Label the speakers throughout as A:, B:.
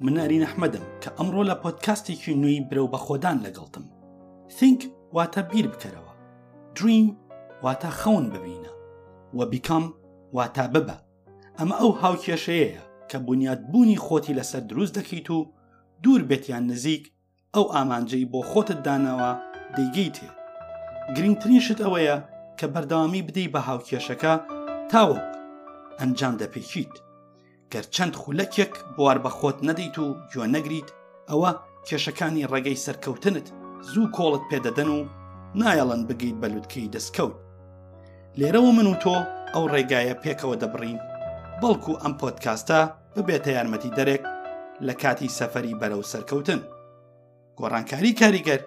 A: من نارین ئەحمەدم کە ئەمڕۆ لە پۆتکاستێکی نوێی برەو بەخۆدان لەگەڵتم ثینک واتە بیر بکەرەوە دریم واتە خەون ببینە و بیکام واتە ببە ئەمە ئەو هاوکێشەیەیە کە بنیاد بوونی خۆتی لەسەر دروست دەکەیت و دوور بێتیان نزیک ئەو ئامانجەی بۆ خۆتت داناوە دەیگەیتێ گرنگترین شت ئەوەیە کە بەردەوامی بدەی بە هاوکێشەکە تاوەک ئەنجام دەپێکیت گەر چەند خولەکێک بوار بە خۆت نەدەیت و گوێ نەگریت ئەوە کێشەکانی ڕێگەی سەرکەوتنت زوو کۆڵت پێدەدەن و نایەڵن بگەیت بەلوتکەی دەستکەوت لێرەوە من و تۆ ئەو ڕێگایە پێکەوە دەبڕین بەڵکو ئەم پۆتکاستە ببێتە یارمەتی دەرێک لە کاتی سەفەری بەرەو سەرکەوتن گۆڕانکاری کاریگەر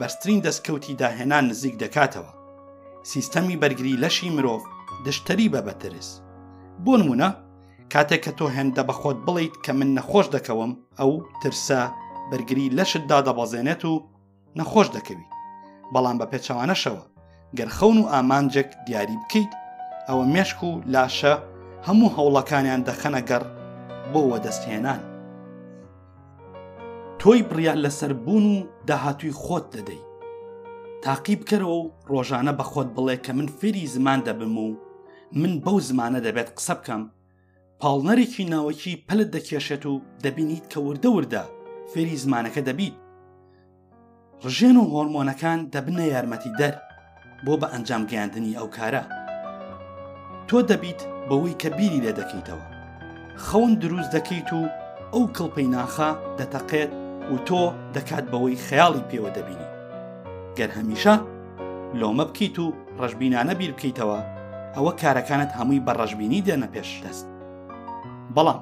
A: بەسترین دەستکەوتی داهێنان نزیک دەکاتەوە سیستەمی بەرگری لەشی مرۆڤ دشتری بە بەترس بۆ نمونە کاتێک کە تۆ هێندە بەخۆت بڵیت کە من نەخۆش دەکەوم ئەو ترسە بەرگری لەشتدا دەبەزێنێت و نەخۆش دەکەویت بەڵام بە پێچەوانەشەوە گەر خەون و ئامانجێک دیاری بکەیت ئەوە مێشک و لاشە هەموو هەوڵەکانیان دەخەنە گەڕ بۆ وەدەستهێنان تۆی بڕیان لەسەر بوون و داهاتووی خۆت دەدەی تاقی بکەرەوە و ڕۆژانە بە خۆت بڵێ کە من فێری زمان دەبم و من بەو زمانە دەبێت قسە بکەم پاڵنەرێکی ناوەکی پلت دەکێشێت و دەبینیت کە وردە وردە فێری زمانەکە دەبیت ڕژێن و هۆرمۆنەکان دەبنە یارمەتی دەر بۆ بە ئەنجام گەیاندنی ئەو کارە تۆ دەبیت بەوەی کە بیری لێ دەکەیتەوە خەون دروست دەکەیت و ئەو کڵپەی ناخە دەتەقێت و تۆ دەکات بەوەی خەیاڵی پێوە دەبینی گەر هەمیشە لۆمە بکەیت و ڕەشببینانە بیر بکەیتەوە ئەوە کارەکانت هەمووی بە ڕەشببینی دێنە پێش دەست بەڵام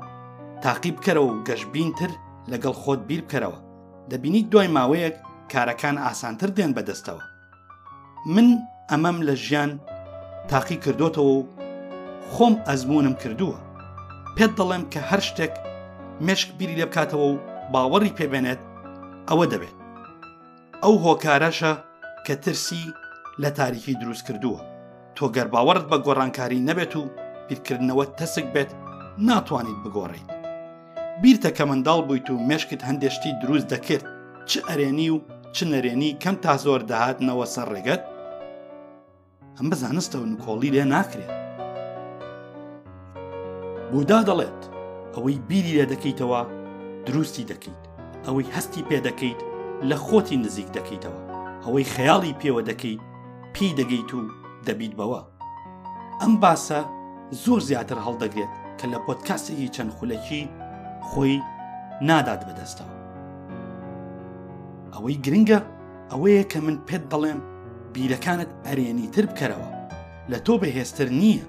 A: تاقی بکەرەوە و گەشببینتر لەگەڵ خۆت بیر بکەرەوە دەبینیت دوای ماوەیەک کارەکان ئاسانتر دێن بەدەستەوە من ئەمەم لە ژیان تاقی کردوتەوە و خۆم ئەزمونم کردووە پێت دەڵێم کە هەر شتێک مشک بیری لێ بکاتەوە و باوەڕی پێبێنێت ئەوە دەبێت ئەو هۆکارەشە کە ترسی لە تاریکی دروست کردووە تۆ گەر باوەڕت بە گۆڕانکاری نەبێت و بیرکردنەوە تەسک بێت ناتوانیت بگۆڕیت بیرتە کە منداڵ بوویت و مێشکت هەندێشتی دروست دەکرد چ ئەرێنی و چ نەرێنی کەم تا زۆر داهاتنەوە سەر ڕێگەت ئەم بە زانستەوە نکۆڵی لێ ناکرێت بودا دەڵێت ئەوەی بیری لێ دەکەیتەوە دروستی دەکەیت ئەوەی هەستی پێ دەکەیت لە خۆتی نزیک دەکەیتەوە ئەوەی خەیاڵی پێوە دەکەیت پێی دەگەیت و دەبیت بەوە ئەم باسە زۆر زیاتر هەڵدەگرێت کە لە پۆتکاسێکی چەند خولەکی خۆی نادات بەدەستەوە ئەوەی گرنگە ئەوەیە کە من پێت دەڵێم بیرەکانت ئەرێنی تر بکەرەوە لە تۆ بەهێزتر نییە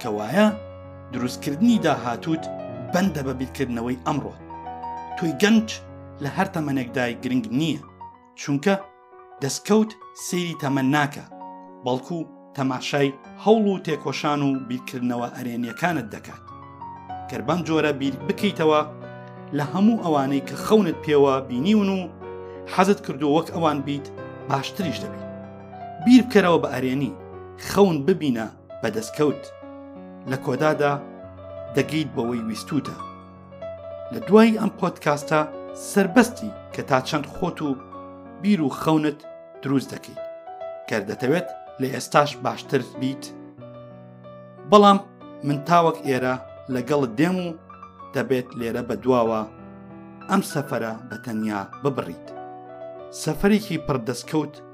A: کەوایە دروستکردنی داهاتوت بەندە بە بیرکردنەوەی ئەمڕۆ تۆی گەنج لە هەر تەمەنێکدای گرنگ نییە چونکە دەستکەوت سەیری تەمە ناکە بەڵکو تەماشای هەوڵ و تێکۆشان و بیرکردنەوە ئەرێنیەکانت دەکات گەر بەم جۆرە بیر بکەیتەوە لە هەموو ئەوانەی کە خەونت پێوە بینیون و حەزت کردو وەک ئەوان بیت باشتریش دەبیت بیر بکەرەوە بە ئەرێنی خەون ببینە بە دەستکەوت لە کۆدادا دەگەیت بەوەی ویستوتە لە دوای ئەم پۆتکاستە سربەستی کە تا چەند خۆت و بیر و خەونت دروست دەکەیت گەر دەتەوێت لە ئێستاش باشتر بیت بەڵام من تاوەک ئێرە لەگەڵ دێم و دەبێت لێرە بە دواوە ئەم سەفرە بە تەنیا ببڕیت سەفرێکی پڕدەستکەوت